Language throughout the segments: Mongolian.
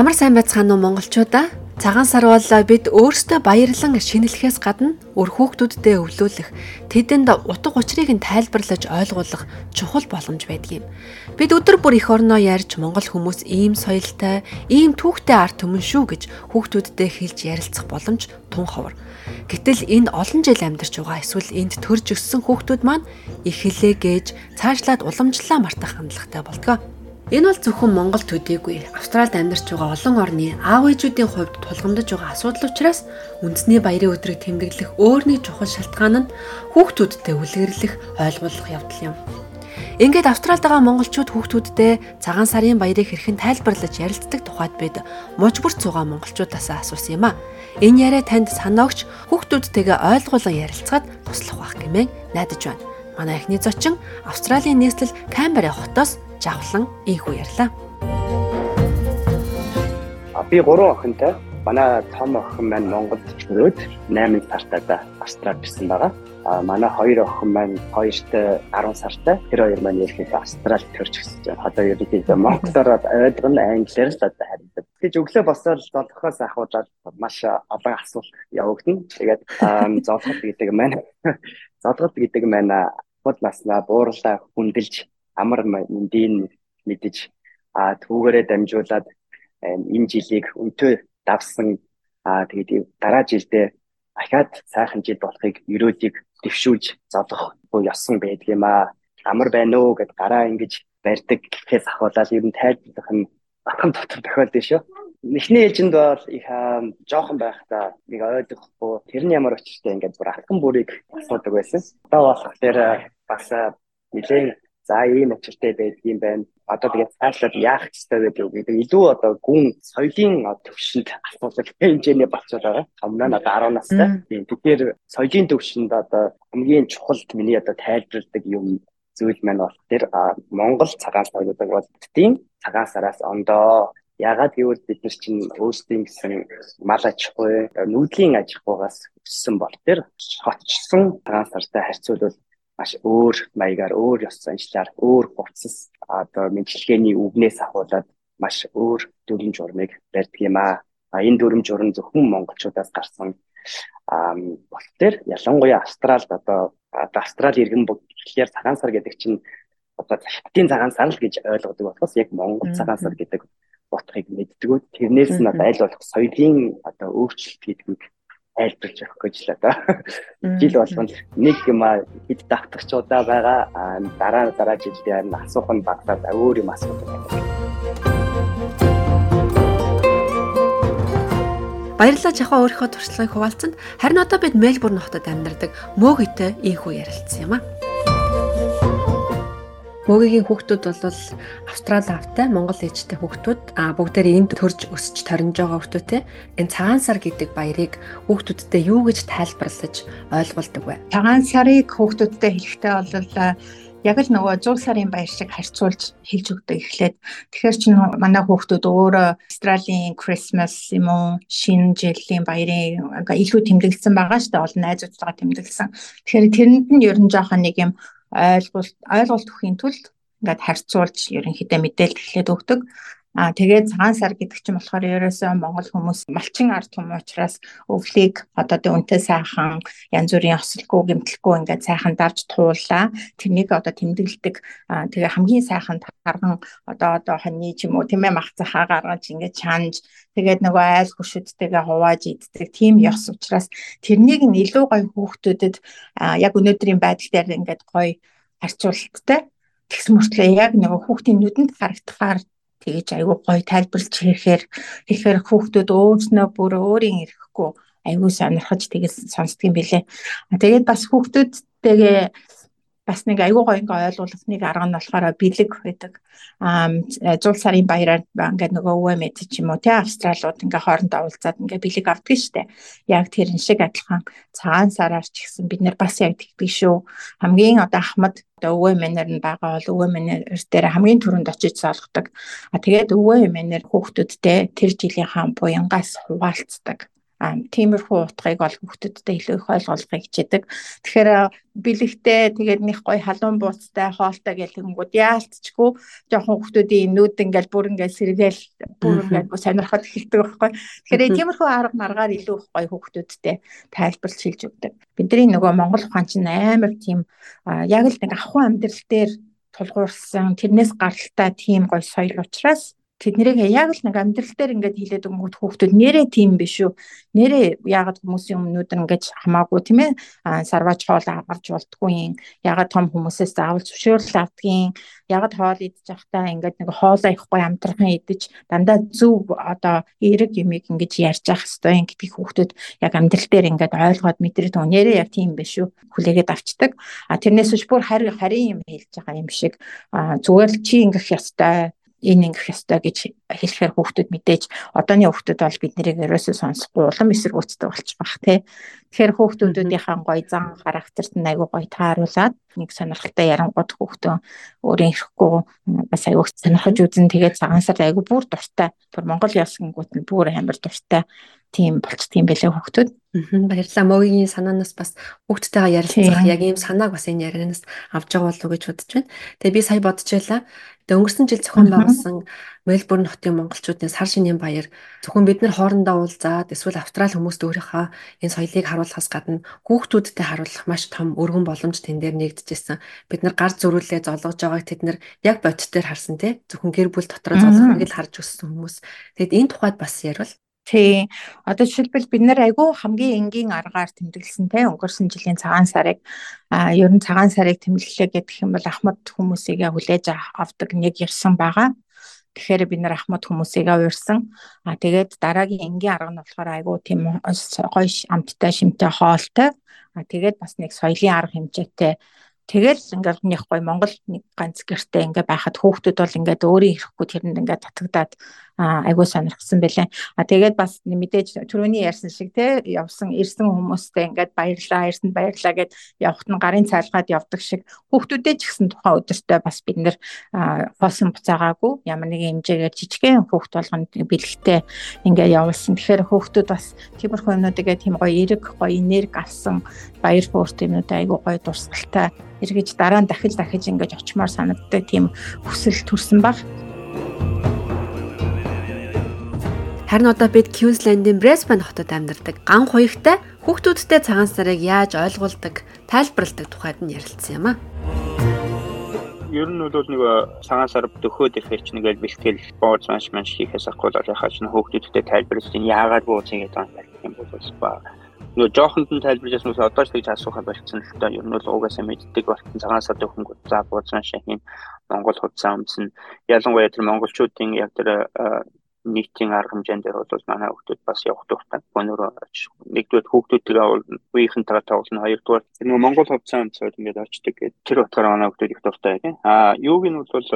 Амар сайн байцгаана уу монголчуудаа? Цагаан сар бол бид өөрсдөө баярлан шинэлхээс гадна өр хүүхдүүддээ өвлүүлэх, тэдэнд утга учирыг нь тайлбарлаж ойлгуулах чухал боломж байдаг юм. Бид өдөр бүр эх орноо ярьж монгол хүмүүс ийм соёлтой, ийм түүхтэй арт түмэн шүү гэж хүүхдүүддээ хэлж ярилцах боломж тун ховор. Гэтэл энд олон жил амьдарч байгаа эсвэл энд төрж өссөн хүүхдүүд маань их хэлээ гэж цаашлаад уламжлалаа мартах хандлагатай болдгоо. Энэ бол зөвхөн Монгол төдийгүй Австралид амьдарч байгаа олон орны аав ээжүүдийн хувьд тулгамдж байгаа асуудал учраас үндэсний баярын өдрийг тэмдэглэх өөр нэг чухал шалтгаан нь хүүхдүүдтэй үлгэрлэх ойлгуулах явдал юм. Ингээд Австралид байгаа монголчууд хүүхдүүдтэй цагаан сарын баярыг хэрхэн тайлбарлаж ярилцдаг тухайд бид мужбүр цугаа монголчуудаас асуусан юм а. Энэ яриа танд санаагч хүүхдүүдтэйгээ ойлгуулан ярилцахад туслах байх гэмээр найдаж байна. Манай эхний зочин Австралийн нийслэл Камбера хотоос жавхлан ийхүү ярьлаа. Би 3 охинтой. Манай том охин маань Монголд төрөөд 8 сартаа да Австралид ирсэн байгаа. А манай хоёр охин маань хоёрт 10 сартай. Тэр хоёр маань ерөнхийдөө Австралид төрж өсөж байна. Одоо ерөнхийдөө Монголоор ойлгон англиар л одоо харилцдаг. Тэгж өглөө босоод золгохоос ахуулаад маш олон асуулт явагдана. Тэгээд золгот гэдэг маань золгот гэдэг маань бод наснаа буурлаа хүндэлж амар мэндийн мэдэж а түүгээрээ дамжуулаад энэ жилийг өнтөө давсан а тэгээд дараа жилдээ ахаад сайхан жил болохыг ерөөдийг дэвшүүлж зодох буй ёсон байдгийм а амар байна уу гэд гараа ингэж барьдаг гэхээс ахуулаад ер нь тайлбарлах нь батхан дотор тохиолдсон шүү. Эхний ээлжинд бол их жоохон байхдаа нэг ойлгохгүй тэр нь ямар учиртай ингээд бүр алхам бүрийг асуудаг байсан. Одоо болохоор бас нэлээд За ийм учиртай байдаг юм байна. Одоо тэгээд цаашлаад яах ёстой гэдэг үг гэдэг илүү одоо гүн соёлын төвшөнд асуудал хэмжээний болчиход байгаа. Хамнаа одоо 10 настай. Тийм тэгэхээр соёлын төвшөнд одоо хамгийн чухал миний одоо тайлбарладаг юм зүйл маань бол тэр Монгол цагаан соёлыг бол тийм цагаан сараас ондоо Ягаад гэвэл бид нар чинь өөрсдийн гэсэн мал аж ахуй, нүүдлийн аж ахуйгаас өссөн бол тэр хотчсон цагаан сартай харьцуулбал маш өөр маягаар өөр ёс заншлаар өөр хувцас одоо мэдлэгээний үгнээс ахуулаад маш өөр дүрм журмыг барьдаг юм аа. А энэ дүрм журм зөвхөн монголчуудаас гарсан аа бол тэр ялангуяа Австралид одоо Австрали иргэн гэхлээр цагаан сар гэдэг чинь одоо хятадын цагаан сар л гэж ойлгодог болохоос яг монгол цагаан сар гэдэг утгыг мэддэг. Тэрнээс нь одоо аль болох соёлын одоо өөрчлөлт гэдгийг айлтгуулж явах гэж л одоо жил болгонд нэг юм хэд давтагчудаа байгаа. Дараа дараа жилдээ асуух нь багтаад өөр юм асуудаг байна. Баярлалаа жахаа өөрийнхөө туршлагыг хуваалцсанд. Харин одоо бид Мельбурн хотод амьдардаг мөөгийтэй ийхүү ярилцсан юм аа. Мөгийн хүүхдүүд бол Австрали автай, Монгол ээжтэй хүүхдүүд а бүгдээр энд төрж өсөж торнж байгаа хүүхдүүдтэй энэ цагаан сар гэдэг баярыг хүүхдүүдтэй юу гэж тайлбарлаж ойлгуулдаг вэ? Цагаан сарыг хүүхдүүдтэй хэлэхдээ бол яг л нөгөө 100 сарын баяр шиг харьцуулж хэлж өгдөг эхлээд тэгэхээр чинь манай хүүхдүүд өөрөө Австралийн Christmas юм уу шинэ жилийн баярын илүү тэмдэглэсэн байгаа шүү дээ олон найзуудтайгаа тэмдэглэсэн. Тэгэхээр тэрэнд нь ер нь жоохон нэг юм ойлголт ойлголт өгөхийн тулд ингээд харьцуулж ерөнхийдөө мэдээлэл эхлээд өгдөг. Аа тэгээд цагаан сар гэдэг чинь болохоор ерөөсөө Монгол хүмүүс малчин ард түмэн учраас өвлийг одоо тэ үнтэй сайхан янз бүрийн ослгүй гэмтэлгүй ингээд сайхан давж туулаа. Тэрнийг одоо тэмдэглэдэг. Аа тэгээ хамгийн сайхан тарган одоо одоо хоньны ч юм уу тийм ээ мах цахаа гаргаж ингээд чанж тэгээд нөгөө айл хөшөдтэйгээ хувааж иддэг тийм ёс учраас тэрнийг нь илүү гоё хүүхдүүдэд яг өнөөдрийн байдал дээр ингээд гоё харьцуулттай тэгс мөртлөө яг нөгөө хүүхдийн нүдэнд харагдахаар тэгэж айгүй гоё тайлбарлаж хэлэхээр тэгэхээр хүүхдүүд өөрснөө бүр өөрийн ирэхгүй айгүй сонирхож тэгээс сонсдөг юм билэ. Тэгээд бас хүүхдүүдтэйгээ бас нэг аюу гоё ингээ ойлгуулсаныг арга нь болохоор бэлэг байдаг. Аа 100 сарын баяраар ингээ нөгөө өвөө мэд ч юм уу тий австралууд ингээ хоорондоо уулзаад ингээ бэлэг авдаг штэ. Яг тэрэн шиг адилхан цагаан сараар ч гэсэн бид нэр бас яг тэгдэг шүү. Хамгийн одоо ахмад одоо өвөө мэнэр нь байгаа бол өвөө мэнэр дээр хамгийн түрүүнд очиж солгодог. А тэгээд өвөө мэнэр хүүхдүүдтэй тэр жилийн хаан буянгаас хуваалцдаг тиймэрхүү утгыг бол хүүхдүүдтэй илүү их ойлгуулахыг хичээдэг. Тэгэхээр бэлэгтэй тэгээд нэг гоё халуун бууцтай хоолтой гэлэнгүүд яалтчгүй жоохон хүүхдүүдийн нүүд ингээл бүр ингээл сэргээл бүр ингээл сонирхоод эхэлдэг байхгүй. Тэгэхээр тиймэрхүү арга маргаар илүү их гоё хүүхдүүдтэй тайлбарлаж хэлж өгдөг. Бидний нөгөө Монгол ухаан чинь амар тийм яг л нэг ахуй амьдрал дээр тулгуурсан тэрнээс гаралтай тийм гоё соёл учраас тэднийг яг л нэг амьдрал дээр ингээд хилээд өнгөт хүүхдүүд нэрээ тийм биш үү? Нэрээ ягаад хүмүүсийн өмнөд ингээд хамаагүй тийм ээ? Сарваач хоол агарч болтгүй юм. Ягаад том хүмүүсээс заавал зөвшөөрөл авдгийн ягаад хоол идэж явахдаа ингээд нэг хоолоо ихгүй амтрахын идэж? Дандаа зөв одоо эерэг юмыг ингээд ярьж явах хэрэгтэй гэдгийг хүүхдүүд яг амьдрал дээр ингээд ойлгоод мэдрээд нэрээ яг тийм биш үү? Хүлээгээд авчдаг. А тэрнээс биш бүр харин харин юм хэлж байгаа юм шиг. Зүгээр л чи ингэх ёстой энэ ингэх ёстой гэж хэлэхээр хүүхдүүд мэдээж одооны хүүхдүүд бол бид нэрийг ерөөсөө сонсохгүй улам эсэргүүцдэг болчих бах тий. Тэгэхээр хүүхдүүдийнхээ гоё зан характерт нь айгүй гоё тааруулаад нэг сонирхолтой ярангууд хүүхдөө өөрийн ирэхгүй бас айгүй сонирхож үзэн тэгээд цагаан сар айгүй бүр дуртай. Бүр Монгол ясгингууд нь бүр амар дуртай тийм болчт юм бэлээ хүүхдүүд. Баярлалаа. Могийн санаанаас бас хүүхдтэйгээ ярилцах яг ийм санааг бас энэ ярианаас авч байгаа болов уу гэж бодож байна. Тэгээ би сая бодож байлаа. Тэгээ өнгөрсөн жил зохион байгуулсан Мельбурн хотын монголчуудын сар шинийн баяр зөвхөн бид нар хоорондоо уулзаад эсвэл австрал хүмүүст өөрийнхөө энэ соёлыг харуулахаас гадна хүүхдүүдтэй харуулах маш том өргөн боломж тэн дээр нэгдэжсэн. Бид нар гар зөрүүлээ золгож байгааг тэд нар яг бодит дээр харсан тий. Зөвхөн гэр бүл дотроо золгохыг л харж өссөн хүмүүс. Тэгэд энэ тухайд бас ярил. Тий. Одоо жишээлбэл бид нэр айгүй хамгийн энгийн аргаар тэмдэглэсэн те өнгөрсөн жилийн цагаан сарыг а ер нь цагаан сарыг тэмдэглэлээ гэх юм бол ахмад хүмүүсийг хүлээж авдаг нэг ирсэн байгаа. Тэгэхээр бид нэр ахмад хүмүүсийг уурсан. А тэгээд дараагийн энгийн арга нь болохоор айгүй тийм гоё амттай шимтэй хоолтой. А тэгээд бас нэг соёлын арга хэмжээтэй Тэгэл ингээл нэг гоё Монгол нэг ганц гэртээ ингээ байхад хүүхдүүд бол ингээд өөрийн ирэхгүй тэрэнд ингээ татагдаад айгуу сонирхсан байлаа. А тэгээд бас мэдээж түрүүний ярьсан шиг те явсан ирсэн хүмүүстэй ингээд баярлаа, ирсэнд баярлаа гэд явхад нь гарын цайлгаад явдаг шиг хүүхдүүдээ ч гэсэн тухайн өдөртөө бас бид нэр хоосон буцаагаагүй ямар нэгэн хэмжээгээр жижигхэн хүүхд болгонд бэлгтэй ингээд явуулсан. Тэгэхээр хүүхдүүд бас тиймэрхүү юмнуудыг тийм гоё эрэг, гоё энерги авсан баяр хөөрт юмнууд айгуу гоё дурсгалтай эргэж дараа нь дахиж дахиж ингэж очимоор санагддаг тийм хүсэл төрсэн баг. Харин одоо бид Queensland-ийн Brisbane хотод амьдардаг ган хуягтай хүүхдүүдтэй цагаан сарыг яаж ойлгуулдаг, тайлбарладаг тухайд нь ярилцсан юм а. Ер нь бол нэг цагаан сар дөхөөд ихээр ч нэгэл бэлтгэл бооз маш маш хийхээс ахгүйл яхаж нь хүүхдүүдтэй тайлбарлаж чинь яагаад бууцын гэдэг юм бол ба нөгөө жоохонд нь тайлбарж яснаас одоо ч тэгж асуухаа болчихсон л та ер нь бол угаасаа мэддэг болтон цагаан сар дөхөнгүүд за бууцан шахин Монгол худсаа өмсөн ялангуяа тэр монголчуудын яг тэр нийтийн арга хэмжээнд дээр бол манай хүүхдүүд бас явах дуртай. Өнөөрөө нэгдүгээр хүүхдүүдтэйгээ үеийнхэнтэйгээ тоглоно. Хоёрдугаар нөгөө Монгол хувьцаа өмцөд ингээд очдөг гэдэг тэр утгаараа манай хүүхдүүд их дуртай тийм. Аа юуг нь бол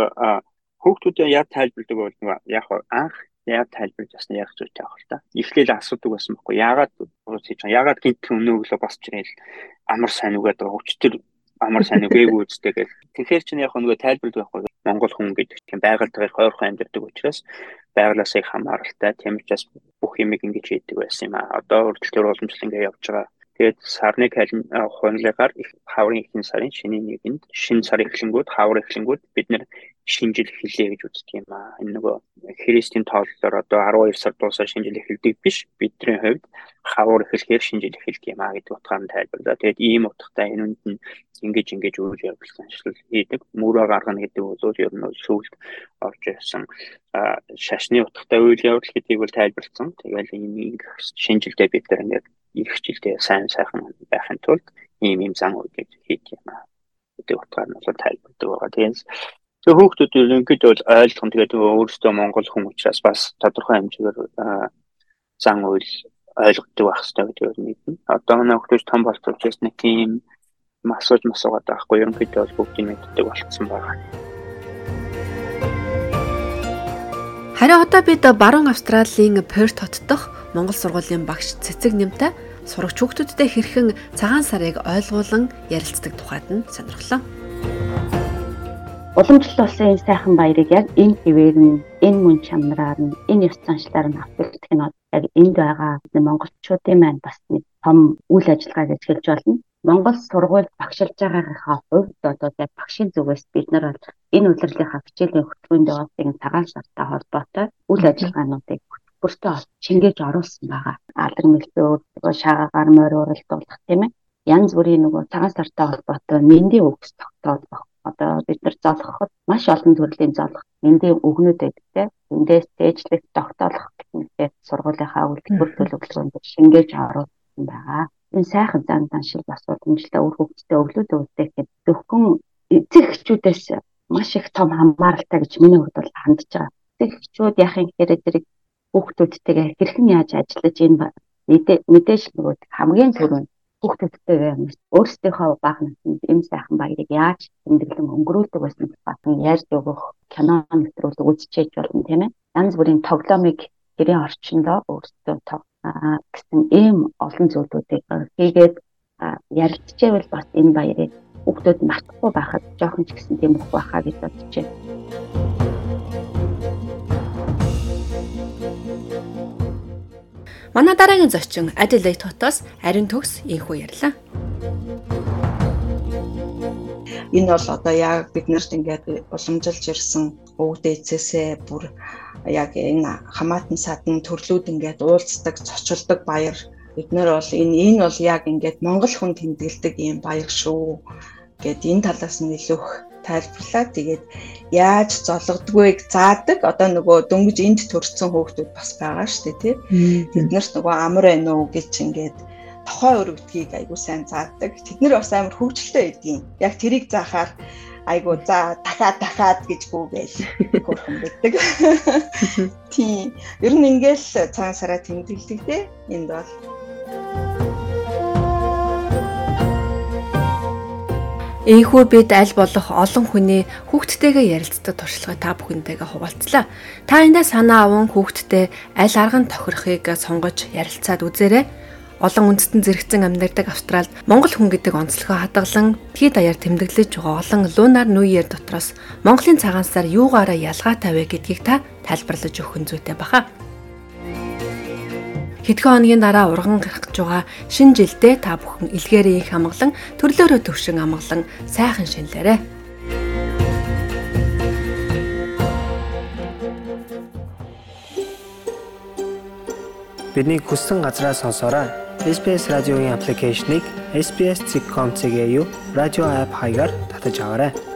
хүүхдүүдээ яг тайлбардаг бол нөгөө яг анх яг тайлбарж ясна яг зүйл таах л та. Эхлээл асуудаг байсан байхгүй. Яагаад хийж байгаа? Яагаад гинт өнөө өглөө босч ирээл амар сайн үгээд байгаа. Өчтөр амар сайн үгээгүй үстэй гэл. Тэгэхээр чинь яг нөгөө тайлбардаг байхгүй. Монгол хүн гэдэг тийм байгальтайгаар хойрхон амьдардаг учраас байгалаас их хамааралтай. Тийм учраас бүх юмыг ингэж хийдэг байсан юм аа. Одоо үргэлжлэл уламжлал ингэ явж байгаа. Тэгээд сарны хонлыгаар их хаврын ихэнх сарын шиний нэгэнд шинэ сар эхлэнгүүд хавар эхлэнгүүд бид нэр шинжил эхэллээ гэж үздэг юм аа. Энэ нөгөө христийн тооллоор одоо 12 сар дуусаар шинжил эхэлдэг биш. Бидний хувьд хавар эхлэхээр шинжил эхэлдэг юм аа гэдэг утгаар нь тайлбарлаа. Тэгээд ийм утгатай энэ үнд нь ингэж ингэж үйл явдлын хийдэг. Мөрөө гаргана гэдэг бол ер нь сүүлд орж ирсэн шашны утгатай үйл явдал гэдгийг бол тайлбарлсан. Тэгэл энэ шинжилгээ бид нар ингээд ирэх жилдээ сайн сайхан байхын тулд ийм ийм зан үйлийг хийх юм аа. гэдэг утгаар нь бол тайлбардаг байгаа. Тэгэхээр тэр хүүхдүүд ерөнхийдөө бол ойлгох нь тэгээд өөрөөсөө монгол хүн учраас бас тодорхой хэмжээгээр зан үйл ойлгодог байх хэрэгтэй гэдэг нь мэднэ. Одоо манай хүүхдүүд том болчихсон учраас нэг тийм масууж масуугаад байхгүй ерөнхийдөө бол бүгдийг мэддэг болцсон байгаа. Харин одоо бид баруун Австралийн Перт хот дох Монгол сургуулийн багш цэцэг нэмтэй сурагч хүүхдүүдтэй хэрхэн цагаан сарыг ойлгуулан ярилцдаг тухайд нь сонирхлоо. Уламжлалт болсон энэ сайхан баярыг яг энэ хэвээр нь, энэ мөн чанараар нь, энэ ёс заншлаар нь авчирдах нь яг энд байгаа монголчуудын маань бас нэг том үйл ажиллагааг эхэлж болно. Монгол сургууль багшилж байгаагийнхаа хувьд одоо яг багшийн зүгээс бид нар бол энэ удирлынхаа хичээлийн хөтөлбөрөнд явуулсан цагаан сартай холбоотой үйл ажиллагаануудыг бүртээ шингээж оруулсан байгаа. Алдар мэлбээ шаагаар морь уралдуулах тийм ээ. Янз бүрийн нөгөө цагаан сартай холбоотой мэндийн үгс тогтоолох одоо бид нар золгоход маш олон төрлийн золгох мэндийн өгнүүд байдаг. Эндээс дээжлэх тогтоолох гэх сургуулийнхаа үлдбэр төлөвлөгөөнд шингээж оруулсан байгаа. Энэ сайхан зан заншил бас уламжлалтай үр хөвгтөд өглөөд гэдэг зөвхөн эцэг эхчүүдээс маш их том хамааралтай гэж миний хувьд бол хандж байгаа. Эцэг эхчүүд яахын гэхээр зэрэг хүүхдүүдтэйгээ хэрхэн яаж ажиллаж энэ мэдээж нөгөө хамгийн түрүүнд хүүхдүүдтэйгээ өөрсдийнхөө баг наснд эм сайхан баярыг яаж тэмдэглэн өнгөрүүлдэг байсан батан ярьж өгөх кино нэвтрүүлэг үзчихэж болно тийм ээ. Янз бүрийн тоглоомыг гэрийн орчиндөө өөрсдөө тог гэсэн ийм олон зүйлүүдийг хийгээд ярилцчихвэл бас энэ баярыг хүүхдүүд мартахгүй байхад жоохон ч гэсэн тийм их байхаа гэж бодож Манай дараагийн зочин Adelaide хотоос Ариун төгс инхүү ярьлаа. Энэ бол одоо яг биднэрт ингээд уламжилж ирсэн өвд эцээсээ бүр яг энэ хамаатан садан төрлүүд ингээд уулздаг, цочилдог баяр бид нар бол энэ энэ бол яг ингээд монгол хүн тэмдэглэдэг ийм баяр шүү гэд энэ талаас нь илүү их тайлбарлаа. Тэгээд яаж зологдгүйг заадаг одоо нөгөө дөнгөж энд төрсэн хүүхдүүд бас байгаа шүү дээ тий. Бид нарт нөгөө амар байна уу гэж ингээд тохой өргөдгийг айгуу сайн заадаг. Тэд нэр бас амар хөвгчлээ байдгийн. Яг тэрийг заахаар айгуу за дахиад дахиад гэж гүгээл хөрхөн байдаг. Тийм. Ер нь ингээл цагаан сараа тэмдэглэдэг тий. Энд бол Ийхүү бид аль болох олон хүний хүүхдтэйгээ ярилцдаг туршлагыг та бүхэнтэйгээ хуваалцлаа. Та эндээ санаа аван хүүхдтэй аль арган тохирохыг сонгож ярилцаад үзээрэй. Олон үндэстэн зэрэгцэн амьдардаг Австралид Монгол хүн гэдэг онцлогоо хадгалан тгий даяар тэмдэглэж байгаа олон лунар нүүер дотроос Монголын цагаан сар юугаараа ялгаатай вэ гэдгийг та тайлбарлаж өгөх нь зүйтэй баха. Хэдхэн хоногийн дараа урган гэж байгаа шинэ жилдээ та бүхэн илгээрээ их амгалан төрлөөрөө төвшин амгалан сайхан шинэлээрэ. Бидний хүссэн газраа сонсоорой. SBS радиогийн аппликейшнийг SBS.com.cg радио апп хаягаар татаж аваарай.